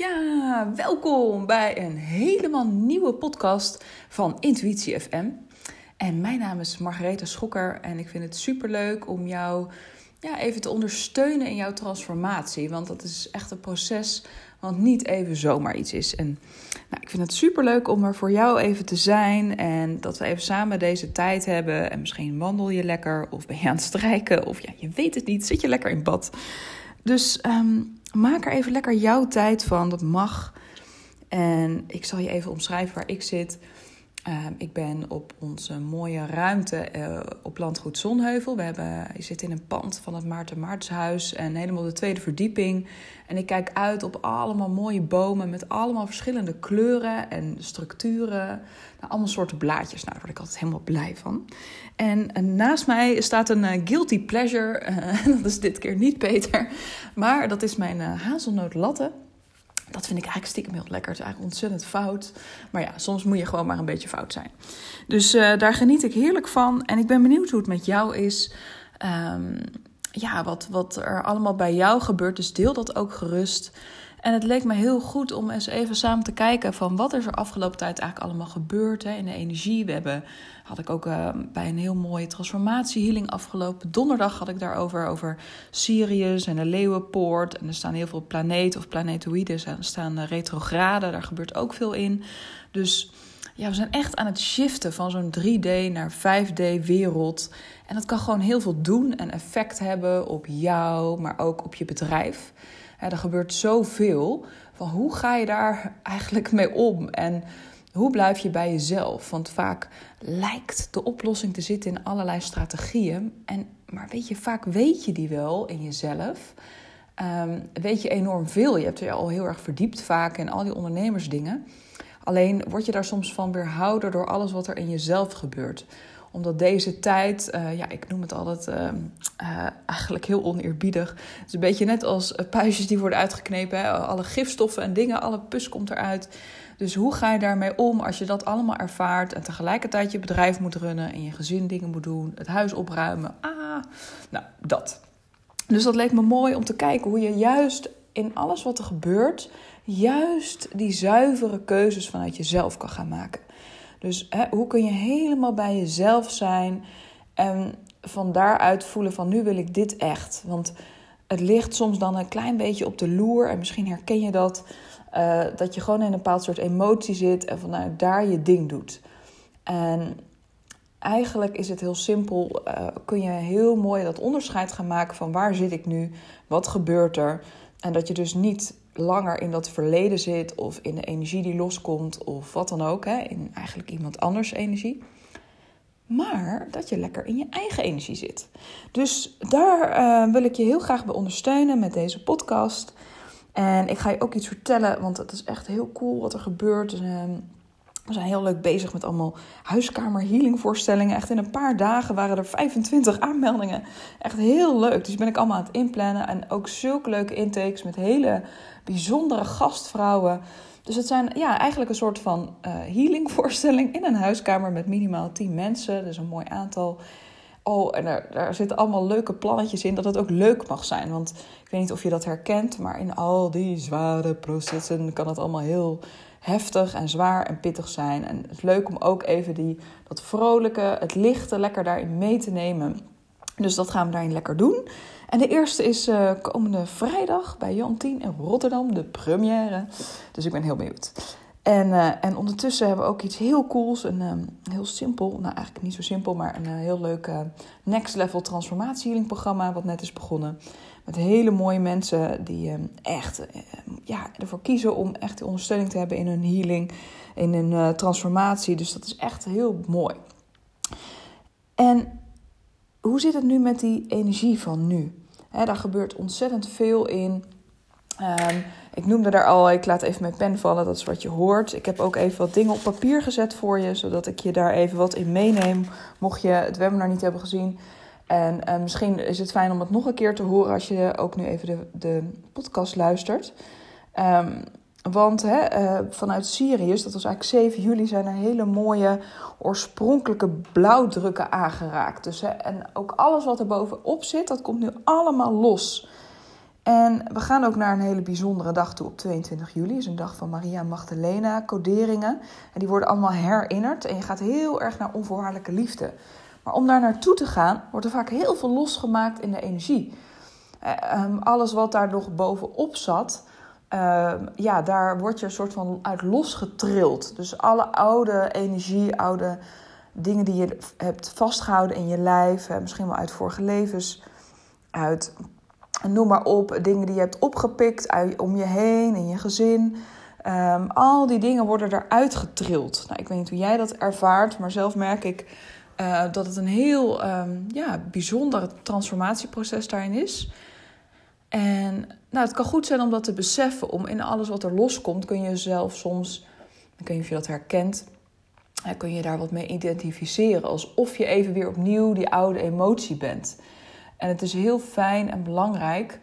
Ja, welkom bij een helemaal nieuwe podcast van Intuïtie FM. En mijn naam is Margaretha Schokker en ik vind het superleuk om jou ja, even te ondersteunen in jouw transformatie. Want dat is echt een proces wat niet even zomaar iets is. En nou, ik vind het superleuk om er voor jou even te zijn en dat we even samen deze tijd hebben. En misschien wandel je lekker of ben je aan het strijken of ja, je weet het niet, zit je lekker in bad. Dus ehm, maak er even lekker jouw tijd van. Dat mag. En ik zal je even omschrijven waar ik zit. Ehm, ik ben op onze mooie ruimte uh, op Landgoed Zonheuvel. We hebben, in een pand van het Maarten Maartenshuis en helemaal de tweede verdieping. En ik kijk uit op allemaal mooie bomen met allemaal verschillende kleuren en structuren. Nou, allemaal soorten blaadjes. Nou, daar word ik altijd helemaal blij van. En, en naast mij staat een uh, guilty pleasure. Dat is dit keer niet Peter, maar dat is mijn hazelnoot latte. Dat vind ik eigenlijk stiekem heel lekker. Het is eigenlijk ontzettend fout. Maar ja, soms moet je gewoon maar een beetje fout zijn. Dus uh, daar geniet ik heerlijk van. En ik ben benieuwd hoe het met jou is. Um, ja, wat, wat er allemaal bij jou gebeurt. Dus deel dat ook gerust. En het leek me heel goed om eens even samen te kijken van wat is er afgelopen tijd eigenlijk allemaal gebeurd hè, in de energie. We hebben, had ik ook uh, bij een heel mooie transformatiehealing afgelopen donderdag had ik daarover, over Sirius en de Leeuwenpoort. En er staan heel veel planeten of planetoïden, er staan retrograden, daar gebeurt ook veel in. Dus ja, we zijn echt aan het shiften van zo'n 3D naar 5D wereld. En dat kan gewoon heel veel doen en effect hebben op jou, maar ook op je bedrijf. Er gebeurt zoveel. Van hoe ga je daar eigenlijk mee om? En hoe blijf je bij jezelf? Want vaak lijkt de oplossing te zitten in allerlei strategieën. En, maar weet je, vaak weet je die wel in jezelf. Um, weet je enorm veel. Je hebt je al heel erg verdiept vaak in al die ondernemersdingen. Alleen word je daar soms van weerhouden door alles wat er in jezelf gebeurt omdat deze tijd, uh, ja, ik noem het altijd uh, eigenlijk heel oneerbiedig. Het is een beetje net als puistjes die worden uitgeknepen. Hè? Alle gifstoffen en dingen, alle pus komt eruit. Dus hoe ga je daarmee om als je dat allemaal ervaart en tegelijkertijd je bedrijf moet runnen en je gezin dingen moet doen, het huis opruimen? Ah, nou, dat. Dus dat leek me mooi om te kijken hoe je juist in alles wat er gebeurt, juist die zuivere keuzes vanuit jezelf kan gaan maken. Dus hè, hoe kun je helemaal bij jezelf zijn en van daaruit voelen van nu wil ik dit echt. Want het ligt soms dan een klein beetje op de loer en misschien herken je dat. Uh, dat je gewoon in een bepaald soort emotie zit en vanuit daar je ding doet. En eigenlijk is het heel simpel. Uh, kun je heel mooi dat onderscheid gaan maken van waar zit ik nu, wat gebeurt er. En dat je dus niet langer in dat verleden zit of in de energie die loskomt of wat dan ook, hè, in eigenlijk iemand anders energie. Maar dat je lekker in je eigen energie zit. Dus daar uh, wil ik je heel graag bij ondersteunen met deze podcast. En ik ga je ook iets vertellen, want het is echt heel cool wat er gebeurt. Dus, uh, we zijn heel leuk bezig met allemaal huiskamer healing voorstellingen. Echt in een paar dagen waren er 25 aanmeldingen. Echt heel leuk. Dus ben ik allemaal aan het inplannen. En ook zulke leuke intakes met hele bijzondere gastvrouwen. Dus het zijn ja, eigenlijk een soort van uh, healing voorstelling in een huiskamer met minimaal 10 mensen. Dus een mooi aantal. Oh, en er, daar zitten allemaal leuke plannetjes in dat het ook leuk mag zijn. Want ik weet niet of je dat herkent, maar in al die zware processen kan het allemaal heel heftig en zwaar en pittig zijn. En het is leuk om ook even die, dat vrolijke, het lichte lekker daarin mee te nemen. Dus dat gaan we daarin lekker doen. En de eerste is uh, komende vrijdag bij Jan 10 in Rotterdam, de première. Dus ik ben heel benieuwd. En, uh, en ondertussen hebben we ook iets heel cools. Een um, heel simpel, nou eigenlijk niet zo simpel, maar een uh, heel leuk Next Level Transformatie Healing programma. Wat net is begonnen. Met hele mooie mensen die um, echt ja, ervoor kiezen om echt de ondersteuning te hebben in hun healing, in hun transformatie. Dus dat is echt heel mooi. En hoe zit het nu met die energie van nu? Daar gebeurt ontzettend veel in. Um, ik noemde daar al, ik laat even mijn pen vallen, dat is wat je hoort. Ik heb ook even wat dingen op papier gezet voor je, zodat ik je daar even wat in meeneem, mocht je het webinar niet hebben gezien. En uh, misschien is het fijn om het nog een keer te horen als je ook nu even de, de podcast luistert. Um, want hè, uh, vanuit Sirius, dat was eigenlijk 7 juli, zijn er hele mooie oorspronkelijke blauwdrukken aangeraakt. Dus, en ook alles wat er bovenop zit, dat komt nu allemaal los. En we gaan ook naar een hele bijzondere dag toe op 22 juli. Is een dag van Maria Magdalena, coderingen. En die worden allemaal herinnerd. En je gaat heel erg naar onvoorwaardelijke liefde. Maar om daar naartoe te gaan, wordt er vaak heel veel losgemaakt in de energie. Um, alles wat daar nog bovenop zat, uh, ja, daar word je een soort van uit losgetrild. Dus alle oude energie, oude dingen die je hebt vastgehouden in je lijf, misschien wel uit vorige levens, uit noem maar op, dingen die je hebt opgepikt uit, om je heen, in je gezin. Um, al die dingen worden eruit getrild. Nou, ik weet niet hoe jij dat ervaart, maar zelf merk ik uh, dat het een heel um, ja, bijzonder transformatieproces daarin is. En nou, het kan goed zijn om dat te beseffen. Om in alles wat er loskomt, kun je zelf soms, ik weet niet of je dat herkent, kun je daar wat mee identificeren. Alsof je even weer opnieuw die oude emotie bent. En het is heel fijn en belangrijk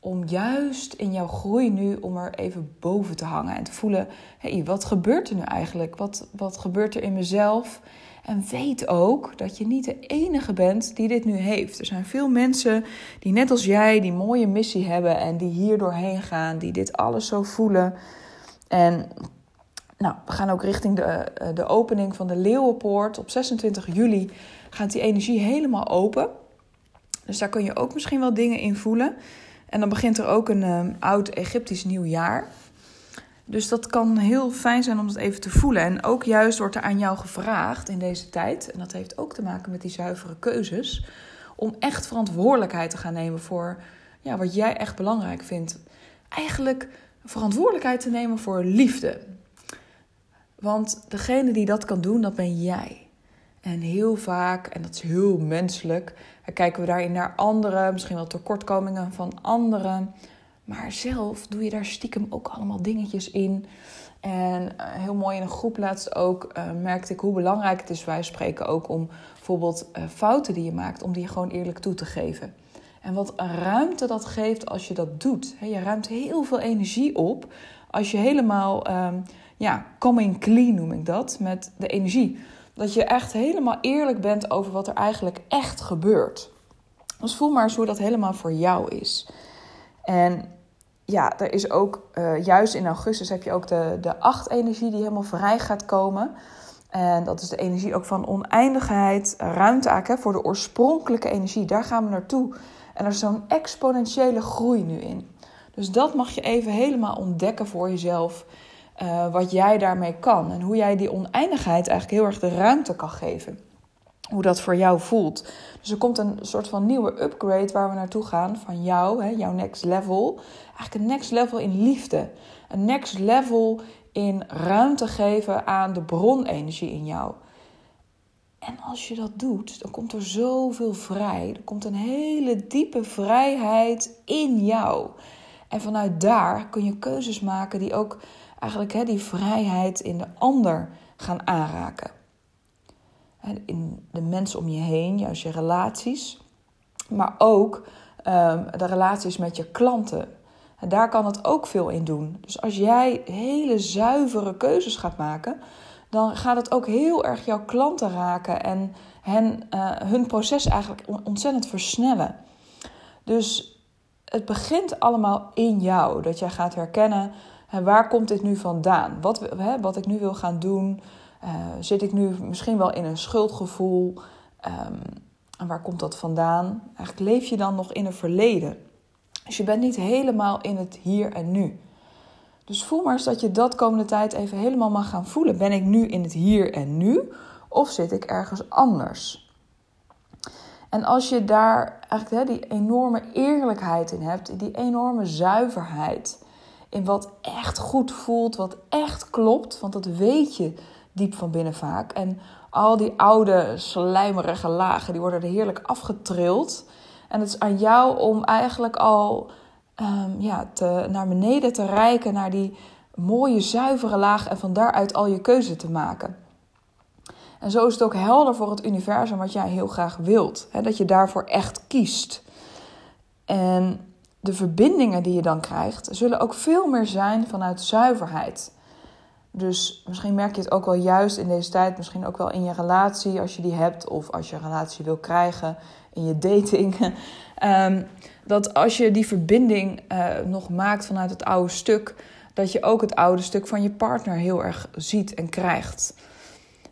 om juist in jouw groei nu om er even boven te hangen en te voelen: hé, hey, wat gebeurt er nu eigenlijk? Wat, wat gebeurt er in mezelf? En weet ook dat je niet de enige bent die dit nu heeft. Er zijn veel mensen die net als jij die mooie missie hebben en die hier doorheen gaan, die dit alles zo voelen. En nou, we gaan ook richting de, eh, de opening van de Leeuwenpoort. Op 26 juli gaat die energie helemaal open. Dus daar kun je ook misschien wel dingen in voelen. En dan begint er ook een um, oud Egyptisch nieuwjaar. Dus dat kan heel fijn zijn om dat even te voelen. En ook juist wordt er aan jou gevraagd in deze tijd, en dat heeft ook te maken met die zuivere keuzes, om echt verantwoordelijkheid te gaan nemen voor ja, wat jij echt belangrijk vindt. Eigenlijk verantwoordelijkheid te nemen voor liefde. Want degene die dat kan doen, dat ben jij. En heel vaak, en dat is heel menselijk, kijken we daarin naar anderen, misschien wel tekortkomingen van anderen. Maar zelf doe je daar stiekem ook allemaal dingetjes in. En eh, heel mooi in een groep laatst ook uh, merkte ik hoe belangrijk het is. Wij spreken ook om bijvoorbeeld uh, fouten die je maakt, om die gewoon eerlijk toe te geven. En wat ruimte dat geeft als je dat doet. je ruimt heel veel energie op als je helemaal, um, ja, coming clean noem ik dat, met de energie. Dat je echt helemaal eerlijk bent over wat er eigenlijk echt gebeurt. Dus voel maar eens hoe dat helemaal voor jou is. En ja, er is ook, uh, juist in augustus heb je ook de, de acht-energie die helemaal vrij gaat komen. En dat is de energie ook van oneindigheid, ruimte eigenlijk voor de oorspronkelijke energie. Daar gaan we naartoe. En er is zo'n exponentiële groei nu in. Dus dat mag je even helemaal ontdekken voor jezelf. Uh, wat jij daarmee kan. En hoe jij die oneindigheid eigenlijk heel erg de ruimte kan geven. Hoe dat voor jou voelt. Dus er komt een soort van nieuwe upgrade waar we naartoe gaan. Van jou, hè, jouw next level. Eigenlijk een next level in liefde. Een next level in ruimte geven aan de bronenergie in jou. En als je dat doet, dan komt er zoveel vrij. Er komt een hele diepe vrijheid in jou. En vanuit daar kun je keuzes maken die ook eigenlijk hè, die vrijheid in de ander gaan aanraken. In de mensen om je heen, juist je relaties. Maar ook um, de relaties met je klanten. En daar kan het ook veel in doen. Dus als jij hele zuivere keuzes gaat maken, dan gaat het ook heel erg jouw klanten raken en hen, uh, hun proces eigenlijk ontzettend versnellen. Dus het begint allemaal in jou. Dat jij gaat herkennen waar komt dit nu vandaan? Wat, hè, wat ik nu wil gaan doen? Uh, zit ik nu misschien wel in een schuldgevoel? Um, en waar komt dat vandaan? Eigenlijk leef je dan nog in een verleden. Dus je bent niet helemaal in het hier en nu. Dus voel maar eens dat je dat komende tijd even helemaal mag gaan voelen. Ben ik nu in het hier en nu? Of zit ik ergens anders? En als je daar eigenlijk hè, die enorme eerlijkheid in hebt, die enorme zuiverheid, in wat echt goed voelt, wat echt klopt. Want dat weet je diep van binnen vaak. En al die oude slijmerige lagen, die worden er heerlijk afgetrild. En het is aan jou om eigenlijk al um, ja, te, naar beneden te reiken, naar die mooie zuivere laag en van daaruit al je keuze te maken. En zo is het ook helder voor het universum wat jij heel graag wilt. Hè, dat je daarvoor echt kiest. En de verbindingen die je dan krijgt, zullen ook veel meer zijn vanuit zuiverheid. Dus misschien merk je het ook wel juist in deze tijd, misschien ook wel in je relatie als je die hebt, of als je een relatie wil krijgen in je dating. Um, dat als je die verbinding uh, nog maakt vanuit het oude stuk, dat je ook het oude stuk van je partner heel erg ziet en krijgt.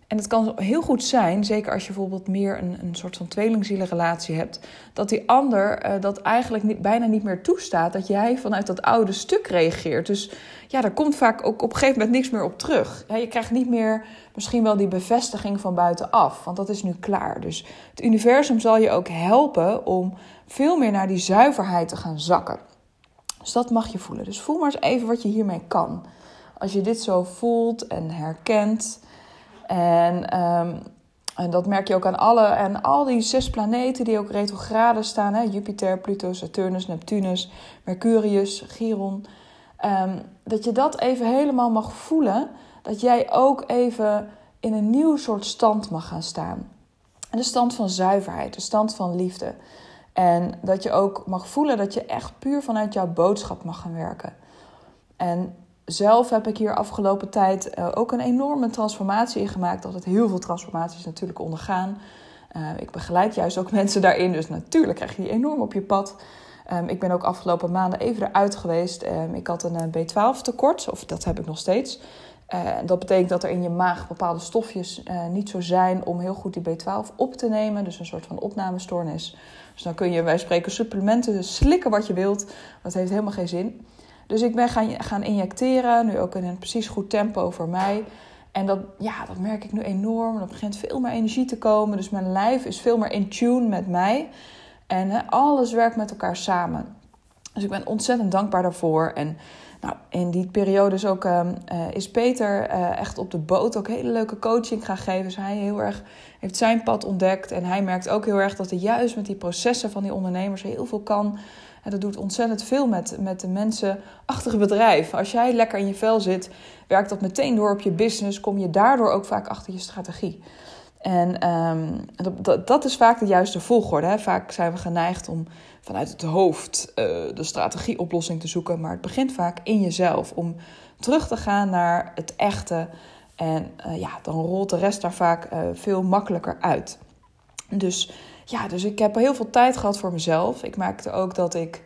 En het kan heel goed zijn, zeker als je bijvoorbeeld meer een, een soort van tweelingzielenrelatie hebt, dat die ander uh, dat eigenlijk niet, bijna niet meer toestaat dat jij vanuit dat oude stuk reageert. Dus ja, daar komt vaak ook op een gegeven moment niks meer op terug. Je krijgt niet meer misschien wel die bevestiging van buitenaf, want dat is nu klaar. Dus het universum zal je ook helpen om veel meer naar die zuiverheid te gaan zakken. Dus dat mag je voelen. Dus voel maar eens even wat je hiermee kan. Als je dit zo voelt en herkent. En, ehm, en dat merk je ook aan alle en al die zes planeten die ook retrograde staan: hè? Jupiter, Pluto, Saturnus, Neptunus, Mercurius, Chiron. Um, dat je dat even helemaal mag voelen. Dat jij ook even in een nieuw soort stand mag gaan staan. De stand van zuiverheid, de stand van liefde. En dat je ook mag voelen dat je echt puur vanuit jouw boodschap mag gaan werken. En zelf heb ik hier afgelopen tijd uh, ook een enorme transformatie in gemaakt. Altijd heel veel transformaties natuurlijk ondergaan. Uh, ik begeleid juist ook mensen daarin, dus natuurlijk krijg je die enorm op je pad. Um, ik ben ook afgelopen maanden even eruit geweest. Um, ik had een eh, B12 tekort, of dat heb ik nog steeds. Dat betekent dat er in je maag bepaalde stofjes niet zo zijn om heel goed die B12 op te nemen. Dus een soort van opnamestoornis. Dus dan kun je, wij spreken, supplementen slikken wat je wilt. Dat heeft helemaal geen zin. Dus ik ben gaan, gaan injecteren, nu ook in een precies goed tempo voor mij. En dat, ja, dat merk ik nu enorm. Er begint veel meer energie te komen. Dus mijn lijf is veel meer in tune met mij. En alles werkt met elkaar samen. Dus ik ben ontzettend dankbaar daarvoor. En nou, in die periode is, ook, uh, is Peter uh, echt op de boot ook hele leuke coaching gaan geven. Dus hij heel erg heeft zijn pad ontdekt. En hij merkt ook heel erg dat hij juist met die processen van die ondernemers heel veel kan. En dat doet ontzettend veel met, met de mensen achter het bedrijf. Als jij lekker in je vel zit, werkt dat meteen door op je business. Kom je daardoor ook vaak achter je strategie. En um, dat, dat, is vaak de juiste volgorde. Hè? Vaak zijn we geneigd om vanuit het hoofd uh, de strategieoplossing te zoeken. Maar het begint vaak in jezelf. Om terug te gaan naar het echte. En uh, ja, dan rolt de rest daar vaak uh, veel makkelijker uit. Dus ja, dus ik heb heel veel tijd gehad voor mezelf. Ik merkte ook dat ik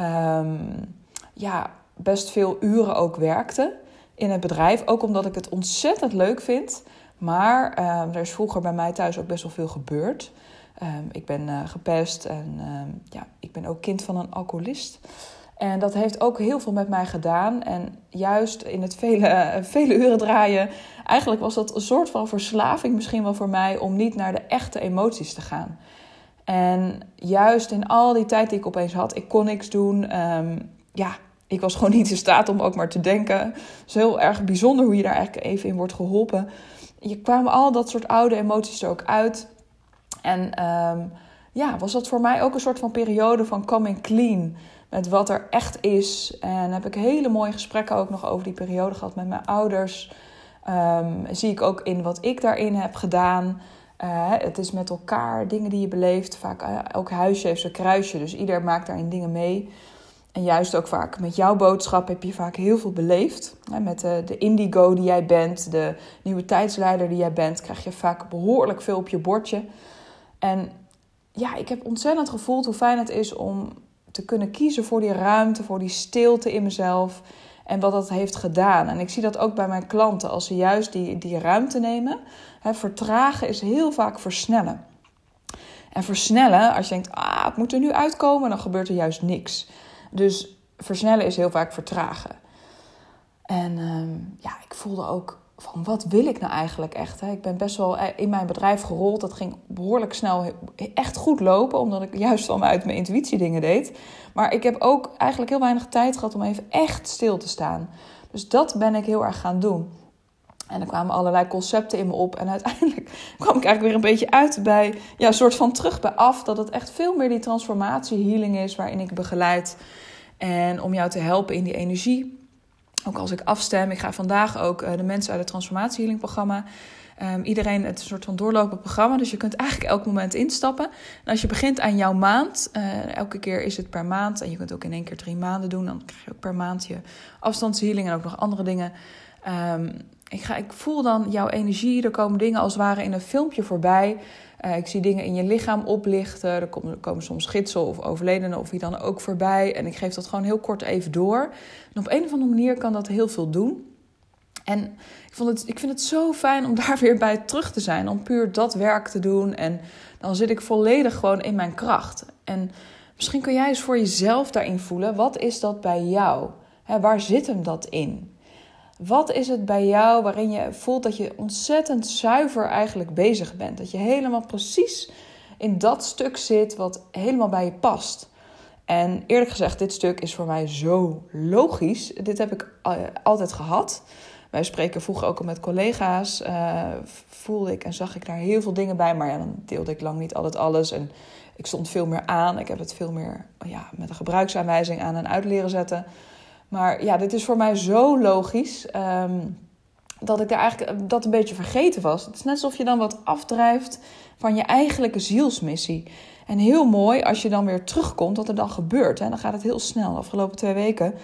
um, ja, best veel uren ook werkte in het bedrijf. Ook omdat ik het ontzettend leuk vind. Maar um, er is vroeger bij mij thuis ook best wel veel gebeurd. Um, ik ben uh, gepest en ja, ik ben ook kind van een alcoholist. En dat heeft ook heel veel met mij gedaan. En juist in het vele, vele uren draaien, eigenlijk was dat een soort van verslaving misschien wel voor mij om niet naar de echte emoties te gaan. En juist in al die tijd die ik opeens had, ik kon niks doen. ja, ik was gewoon niet in staat om ook maar te denken. Het is heel erg bijzonder hoe je daar eigenlijk even in wordt geholpen je kwamen al dat soort oude emoties er ook uit. En um, ja, was dat voor mij ook een soort van periode van coming clean. Met wat er echt is. En heb ik hele mooie gesprekken ook nog over die periode gehad met mijn ouders. Um, zie ik ook in wat ik daarin heb gedaan. Uh, het is met elkaar dingen die je beleeft. Vaak uh, elk huisje heeft zijn kruisje. Dus ieder maakt daarin dingen mee. En juist ook vaak met jouw boodschap heb je vaak heel veel beleefd. Met de, de indigo die jij bent, de nieuwe tijdsleider die jij bent, krijg je vaak behoorlijk veel op je bordje. En ja, ik heb ontzettend gevoeld hoe fijn het is om te kunnen kiezen voor die ruimte, voor die stilte in mezelf. En wat dat heeft gedaan. En ik zie dat ook bij mijn klanten. Als ze juist die, die ruimte nemen. Hè, vertragen is heel vaak versnellen. En versnellen, als je denkt, ah, het moet er nu uitkomen, dan gebeurt er juist niks. Dus versnellen is heel vaak vertragen. En um, ja, ik voelde ook van wat wil ik nou eigenlijk echt? Hè? Ik ben best wel eh, in mijn bedrijf gerold. Dat ging behoorlijk snel echt goed lopen, omdat ik juist vanuit mijn intuïtie dingen deed. Maar ik heb ook eigenlijk heel weinig tijd gehad om even echt stil te staan. Dus dat ben ik heel erg gaan doen. En er kwamen allerlei concepten in me op. En uiteindelijk kwam ik eigenlijk weer een beetje uit bij, ja, een soort van terug bij af. Dat het echt veel meer die transformatie, healing is waarin ik begeleid. En om jou te helpen in die energie. Ook als ik afstem. Ik ga vandaag ook uh, de mensen uit het transformatie healing programma. Um, iedereen, het is een soort van doorlopend programma. Dus je kunt eigenlijk elk moment instappen. En als je begint aan jouw maand, uh, elke keer is het per maand. En je kunt ook in één keer drie maanden doen. Dan krijg je ook per maand je afstandshealing en ook nog andere dingen. Um, ik, ga, ik voel dan jouw energie. Er komen dingen als het ware in een filmpje voorbij. Uh, ik zie dingen in je lichaam oplichten. Er komen, komen, soms gidsen of overledenen of wie dan ook voorbij. En ik geef dat gewoon heel kort even door. En op een of andere manier kan dat heel veel doen. En ik, vond het, ik vind het zo fijn om daar weer bij terug te zijn. Om puur dat werk te doen. En dan zit ik volledig gewoon in mijn kracht. En misschien kun jij eens voor jezelf daarin voelen. Wat is dat bij jou? waar zit hem dat in? Wat is het bij jou waarin je voelt dat je ontzettend zuiver eigenlijk bezig bent? Dat je helemaal precies in dat stuk zit wat helemaal bij je past. En eerlijk gezegd, dit stuk is voor mij zo logisch. Dit heb ik eh, altijd gehad. Wij spreken vroeger ook al met collega's. Uh, voelde ik en zag ik daar heel veel dingen bij. Maar ja, dan deelde ik lang niet altijd alles. En ik stond veel meer aan. Ik heb het veel meer ja, met een gebruiksaanwijzing aan en uit leren zetten. Maar ja, dit is voor mij zo logisch. Ehm, dat ik daar eigenlijk dat een beetje vergeten was. Het is net alsof je dan wat afdrijft van je eigenlijke zielsmissie. En heel mooi als je dan weer terugkomt, wat er dan gebeurt. En dan gaat het heel snel. De afgelopen twee weken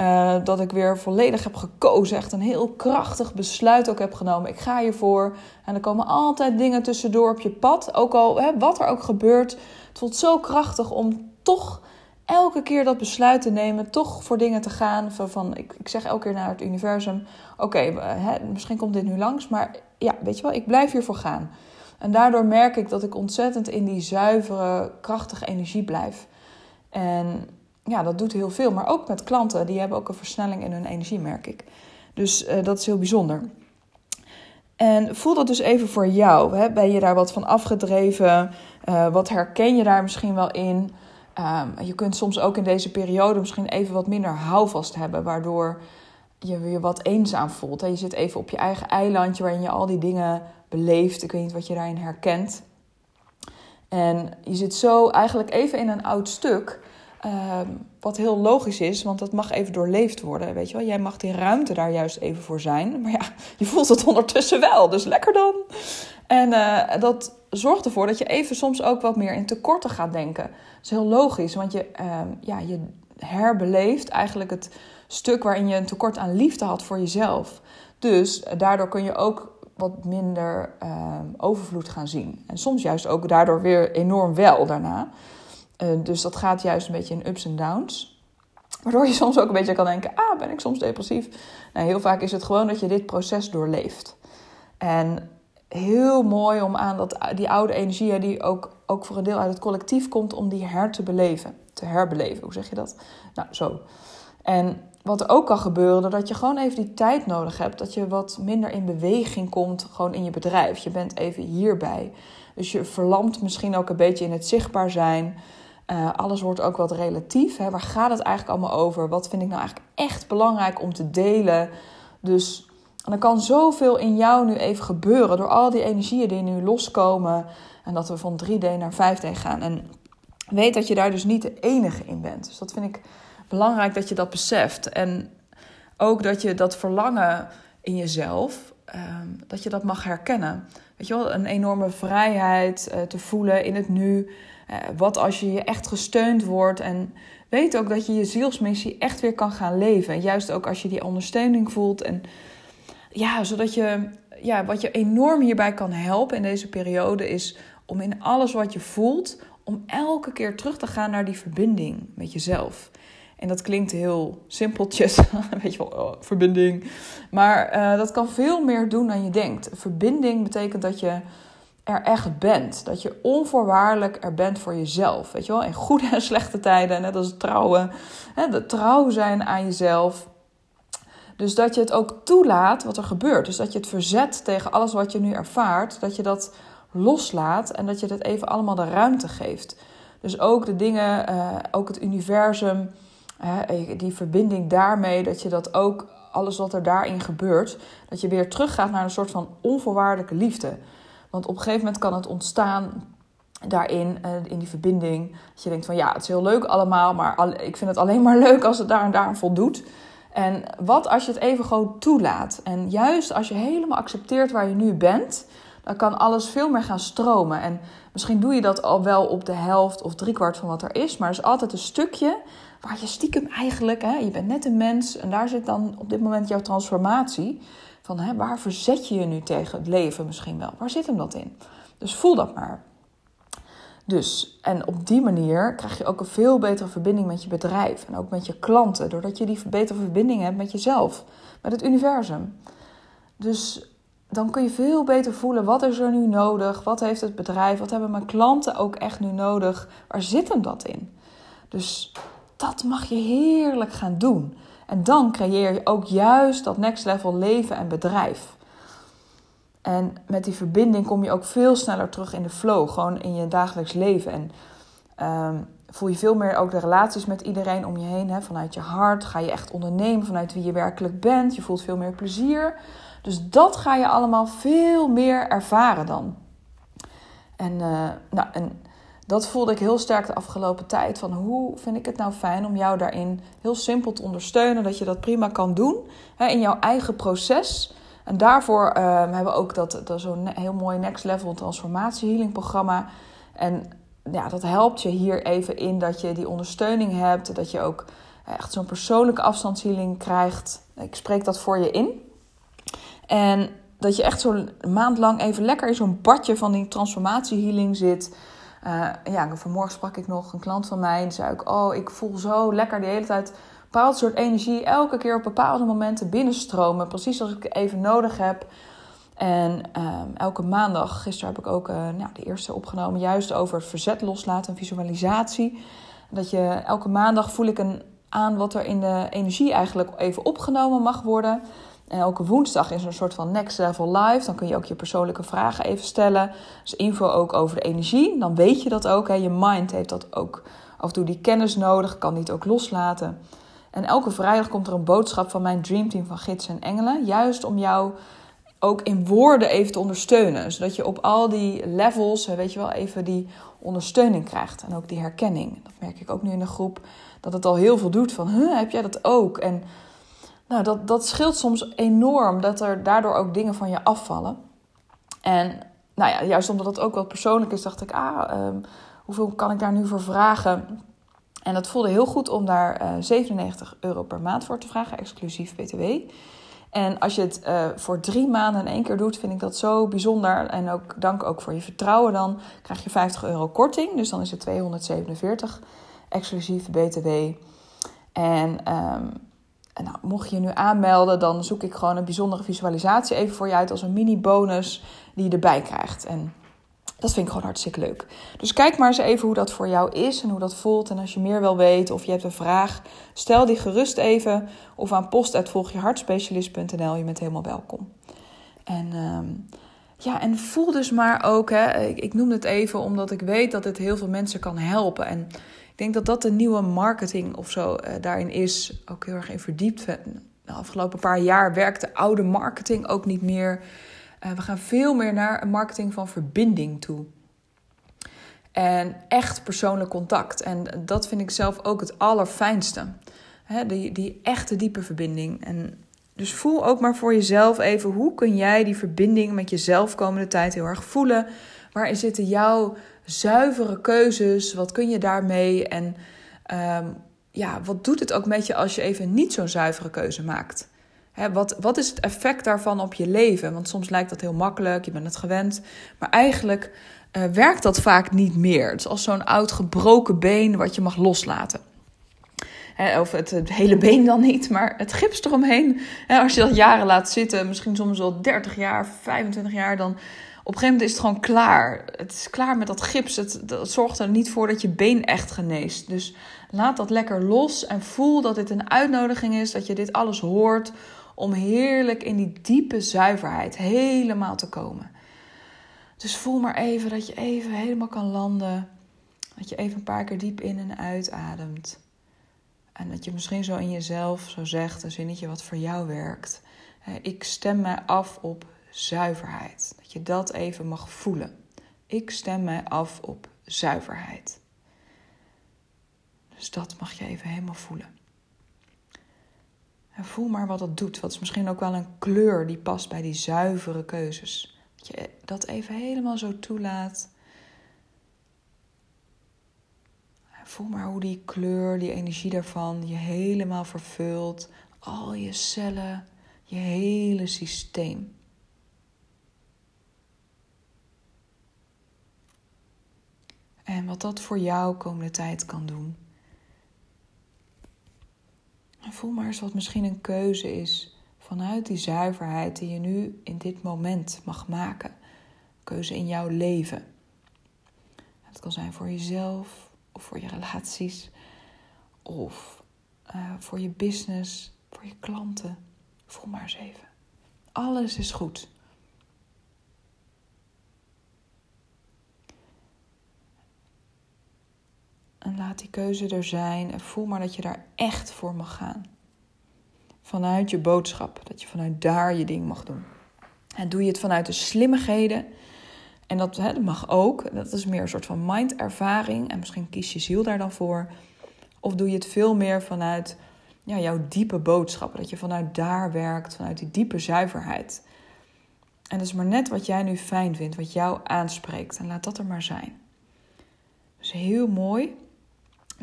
uh, dat ik weer volledig heb gekozen. Echt een heel krachtig besluit ook heb genomen. Ik ga hiervoor. En er komen altijd dingen tussendoor op je pad. Ook al hè, wat er ook gebeurt. Het voelt zo krachtig om toch elke keer dat besluit te nemen. Toch voor dingen te gaan. Van, van ik, ik zeg elke keer naar het universum. Oké, misschien komt dit nu langs. Maar ja, weet je wel, ik blijf hiervoor gaan. En daardoor merk ik dat ik ontzettend in die zuivere, krachtige energie blijf. En ja, dat doet heel veel. Maar ook met klanten, die hebben ook een versnelling in hun energie, merk ik. Dus uh, dat is heel bijzonder. En voel dat dus even voor jou. Hè? Ben je daar wat van afgedreven? Uh, wat herken je daar misschien wel in? Um, je kunt soms ook in deze periode misschien even wat minder houvast hebben, waardoor je je wat eenzaam voelt. Je zit even op je eigen eilandje waarin je al die dingen beleeft. Ik weet niet wat je daarin herkent. En je zit zo eigenlijk even in een oud stuk. Ehm, wat heel logisch is, want dat mag even doorleefd worden. Weet je wel? Jij mag die ruimte daar juist even voor zijn. Maar ja, je voelt het ondertussen wel, dus lekker dan. En uh, dat zorgt ervoor dat je even soms ook wat meer in tekorten gaat denken. Dat is heel logisch, want je, uh, ja, je herbeleeft eigenlijk het stuk waarin je een tekort aan liefde had voor jezelf. Dus uh, daardoor kun je ook wat minder ehm, overvloed gaan zien. En soms juist ook daardoor weer enorm wel daarna. Eh, dus dat gaat juist een beetje in ups en downs. Waardoor je soms ook een beetje kan denken: ah, ben ik soms depressief? Nou, heel vaak is het gewoon dat je dit proces doorleeft. En heel mooi om aan dat, die oude energie, die ook, ook voor een deel uit het collectief komt, om die her te beleven. Te herbeleven, hoe zeg je dat? Nou, zo. En wat er ook kan gebeuren, doordat je gewoon even die tijd nodig hebt, dat je wat minder in beweging komt, gewoon in je bedrijf. Je bent even hierbij. Dus je verlamt misschien ook een beetje in het zichtbaar zijn. Uh, alles wordt ook wat relatief. Hè? Waar gaat het eigenlijk allemaal over? Wat vind ik nou eigenlijk echt belangrijk om te delen? Dus en er kan zoveel in jou nu even gebeuren door al die energieën die nu loskomen. En dat we van 3D naar 5D gaan. En weet dat je daar dus niet de enige in bent. Dus dat vind ik belangrijk dat je dat beseft. En ook dat je dat verlangen in jezelf, ehm, dat je dat mag herkennen. Weet je wel, een enorme vrijheid uh, te voelen in het nu. Uh, wat als je je echt gesteund wordt en weet ook dat je je zielsmissie echt weer kan gaan leven. Juist ook als je die ondersteuning voelt. En ja, zodat je, ja, wat je enorm hierbij kan helpen in deze periode is om in alles wat je voelt, om elke keer terug te gaan naar die verbinding met jezelf. En dat klinkt heel simpeltjes, weet je wel, oh, verbinding. Maar uh, dat kan veel meer doen dan je denkt. Verbinding betekent dat je er echt bent. Dat je onvoorwaardelijk er bent voor jezelf. Weet je wel, in goede en slechte tijden, net als trouwen. Hè, de trouw zijn aan jezelf. Dus dat je het ook toelaat wat er gebeurt. Dus dat je het verzet tegen alles wat je nu ervaart. Dat je dat loslaat en dat je dat even allemaal de ruimte geeft. Dus ook de dingen, uh, ook het universum, die verbinding daarmee, dat je dat ook, alles wat er daarin gebeurt, dat je weer teruggaat naar een soort van onvoorwaardelijke liefde. Want op een gegeven moment kan het ontstaan daarin, uh, in die verbinding, dat je denkt van ja, het is heel leuk allemaal, maar ik vind het alleen maar leuk als het daar en daar voldoet. En wat als je het even gewoon toelaat? En juist als je helemaal accepteert waar je nu bent, dan kan alles veel meer gaan stromen. En misschien doe je dat al wel op de helft of driekwart van wat er is, maar er is altijd een stukje waar je stiekem eigenlijk, hè, je bent net een mens en daar zit dan op dit moment jouw transformatie. Van hè, waar verzet je je nu tegen het leven misschien wel? Waar zit hem dat in? Dus voel dat maar. Dus, en op die manier krijg je ook een veel betere verbinding met je bedrijf en ook met je klanten, doordat je die betere verbinding hebt met jezelf, met het universum. Dus dan kun je veel beter voelen wat is er nu nodig, wat heeft het bedrijf, wat hebben mijn klanten ook echt nu nodig, waar zit hem dat in? Dus dat mag je heerlijk gaan doen. En dan creëer je ook juist dat next level leven en bedrijf. En met die verbinding kom je ook veel sneller terug in de flow, gewoon in je dagelijks leven. En ehm, voel je veel meer ook de relaties met iedereen om je heen. Hè? Vanuit je hart ga je echt ondernemen, vanuit wie je werkelijk bent. Je voelt veel meer plezier. Dus dat ga je allemaal veel meer ervaren dan. En, uh, nou, en dat voelde ik heel sterk de afgelopen tijd. Van hoe vind ik het nou fijn om jou daarin heel simpel te ondersteunen. Dat je dat prima kan doen hè, in jouw eigen proces. En daarvoor uh, hebben we ook dat, dat zo'n heel mooi next level transformatie healing programma. En ja, dat helpt je hier even in dat je die ondersteuning hebt. Dat je ook echt zo'n persoonlijke afstandshealing krijgt. Ik spreek dat voor je in. En dat je echt zo'n maand lang even lekker in zo'n badje van die transformatiehealing zit. Uh, ja, vanmorgen sprak ik nog een klant van mij en zei ik: Oh, ik voel zo lekker de hele tijd bepaald soort energie elke keer op bepaalde momenten binnenstromen. Precies als ik het even nodig heb. En um, elke maandag, gisteren heb ik ook uh, nou, de eerste opgenomen, juist over het verzet loslaten en visualisatie. Dat je elke maandag voel ik een, aan wat er in de energie eigenlijk even opgenomen mag worden. En elke woensdag is er een soort van next level live. Dan kun je ook je persoonlijke vragen even stellen. Dus info ook over de energie. Dan weet je dat ook. Hè. Je mind heeft dat ook af en toe die kennis nodig. Kan niet ook loslaten. En elke vrijdag komt er een boodschap van mijn dreamteam van Gids en Engelen. Juist om jou ook in woorden even te ondersteunen. Zodat je op al die levels, weet je wel, even die ondersteuning krijgt. En ook die herkenning. Dat merk ik ook nu in de groep. Dat het al heel veel doet van, heb jij dat ook? En nou, dat, dat scheelt soms enorm dat er daardoor ook dingen van je afvallen. En nou ja, juist omdat het ook wel persoonlijk is, dacht ik, ah, um, hoeveel kan ik daar nu voor vragen? En dat voelde heel goed om daar uh, eh, 97 euro per maand voor te vragen, exclusief BTW. En als je het uh, voor drie maanden in één keer doet, vind ik dat zo bijzonder. En ook dank ook voor je vertrouwen dan, krijg je 50 euro korting. Dus dan is het 247 exclusief BTW. En um, en nou, mocht je je nu aanmelden, dan zoek ik gewoon een bijzondere visualisatie even voor je uit als een mini bonus die je erbij krijgt. En dat vind ik gewoon hartstikke leuk. Dus kijk maar eens even hoe dat voor jou is en hoe dat voelt. En als je meer wil weten of je hebt een vraag, stel die gerust even of aan post.volgjehartspecialist.nl. Je bent helemaal welkom. En ehm, ja, en voel dus maar ook, hè, ik, ik noem het even omdat ik weet dat het heel veel mensen kan helpen. En ik denk dat dat de nieuwe marketing of zo uh, daarin is. Ook heel erg in verdiept. De afgelopen paar jaar werkt de oude marketing ook niet meer. Uh, we gaan veel meer naar een marketing van verbinding toe. En echt persoonlijk contact. En dat vind ik zelf ook het allerfijnste. Die, die echte diepe verbinding. En dus voel ook maar voor jezelf even hoe kun jij die verbinding met jezelf komende tijd heel erg voelen. Waar zitten jouw zuivere keuzes? Wat kun je daarmee? En um, ja, wat doet het ook met je als je even niet zo'n zuivere keuze maakt? He, wat, wat is het effect daarvan op je leven? Want soms lijkt dat heel makkelijk, je bent het gewend. Maar eigenlijk uh, werkt dat vaak niet meer. Het is als zo'n oud gebroken been wat je mag loslaten. Of het, het, hele been dan niet, maar het gips eromheen. He, als je dat jaren laat zitten, misschien soms wel 30 jaar, 25 jaar, dan op een gegeven moment is het gewoon klaar. Het is klaar met dat gips. Het, dat zorgt er niet voor dat je been echt geneest. Dus laat dat lekker los en voel dat dit een uitnodiging is. Dat je dit alles hoort om heerlijk in die diepe zuiverheid helemaal te komen. Dus voel maar even dat je even helemaal kan landen. Dat je even een paar keer diep in en uitademt. En dat je misschien zo in jezelf zo zegt, een zinnetje wat voor jou werkt. Ik stem mij af op zuiverheid. Dat je dat even mag voelen. Ik stem mij af op zuiverheid. Dus dat mag je even helemaal voelen. En voel maar wat dat doet. Wat is misschien ook wel een kleur die past bij die zuivere keuzes. Dat je dat even helemaal zo toelaat. voel maar hoe die kleur, die energie daarvan je helemaal vervult. Al je cellen, je hele systeem. En wat dat voor jou komende tijd kan doen. En voel maar eens wat misschien een keuze is vanuit die zuiverheid die je nu in dit moment mag maken. Keuze in jouw leven. Het kan zijn voor jezelf of voor je relaties of uh, voor je business, voor je klanten. Voel maar eens even. Alles is goed. En laat die keuze er zijn en voel maar dat je daar echt voor mag gaan. Vanuit je boodschap, dat je vanuit daar je ding mag doen. En doe je het vanuit de slimmigheden. En dat, hè, dat mag ook. Dat is meer een soort van mindervaring. En misschien kies je ziel daar dan voor. Of doe je het veel meer vanuit ja, jouw diepe boodschap. Dat je vanuit daar werkt, vanuit die diepe zuiverheid. En dat is maar net wat jij nu fijn vindt, wat jou aanspreekt. En laat dat er maar zijn. Dus heel mooi.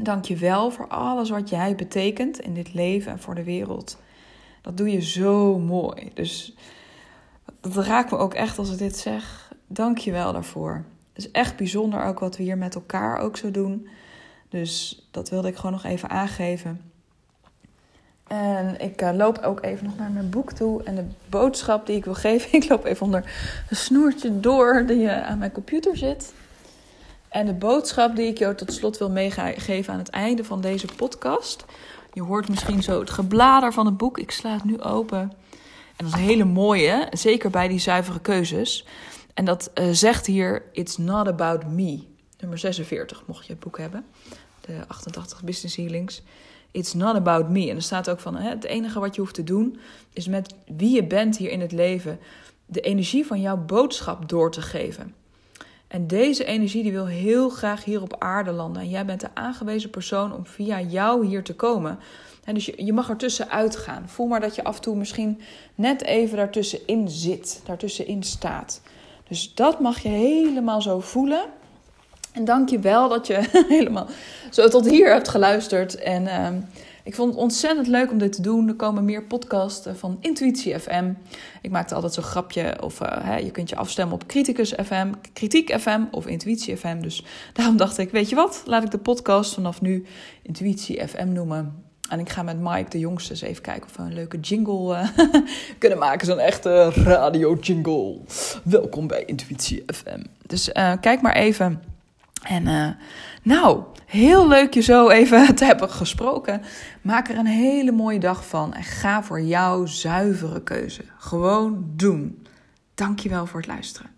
Dank je wel voor alles wat jij betekent in dit leven en voor de wereld. Dat doe je zo mooi. Dus dat raakt me ook echt als ik dit zeg. Dank je wel daarvoor. Het is echt bijzonder ook wat we hier met elkaar ook zo doen. Dus dat wilde ik gewoon nog even aangeven. En ik uh, loop ook even nog naar mijn boek toe. En de boodschap die ik wil geven, ik loop even onder een snoertje door die uh, aan mijn computer zit. En de boodschap die ik jou tot slot wil meegeven aan het einde van deze podcast. Je hoort misschien zo het geblader van het boek. Ik sla het nu open. En dat is een hele mooie, zeker bij die zuivere keuzes. En dat uh, zegt hier: It's not about me. Nummer 46, mocht je het boek hebben. De 88 Business Healings. It's not about me. En er staat ook van: het enige wat je hoeft te doen is met wie je bent hier in het leven de energie van jouw boodschap door te geven. En deze energie die wil heel graag hier op aarde landen. En jij bent de aangewezen persoon om via jou hier te komen. En dus je, je mag ertussen uitgaan. Voel maar dat je af en toe misschien net even daartussenin zit, daartussenin staat. Dus dat mag je helemaal zo voelen. En dank je wel dat je helemaal zo tot hier hebt geluisterd. En uh, ik vond het ontzettend leuk om dit te doen. Er komen meer podcasts van Intuïtie FM. Ik maakte altijd zo'n grapje. Of uh, hè, je kunt je afstemmen op Criticus FM, Kritiek FM of Intuïtie FM. Dus daarom dacht ik, weet je wat? Laat ik de podcast vanaf nu Intuïtie FM noemen. En ik ga met Mike, de jongste, eens even kijken of we een leuke jingle uh, kunnen maken. Zo'n echte radio jingle. Welkom bij Intuïtie FM. Dus uh, kijk maar even. En nou, heel leuk je zo even te hebben gesproken. Maak er een hele mooie dag van en ga voor jouw zuivere keuze. Gewoon doen. Dankjewel voor het luisteren.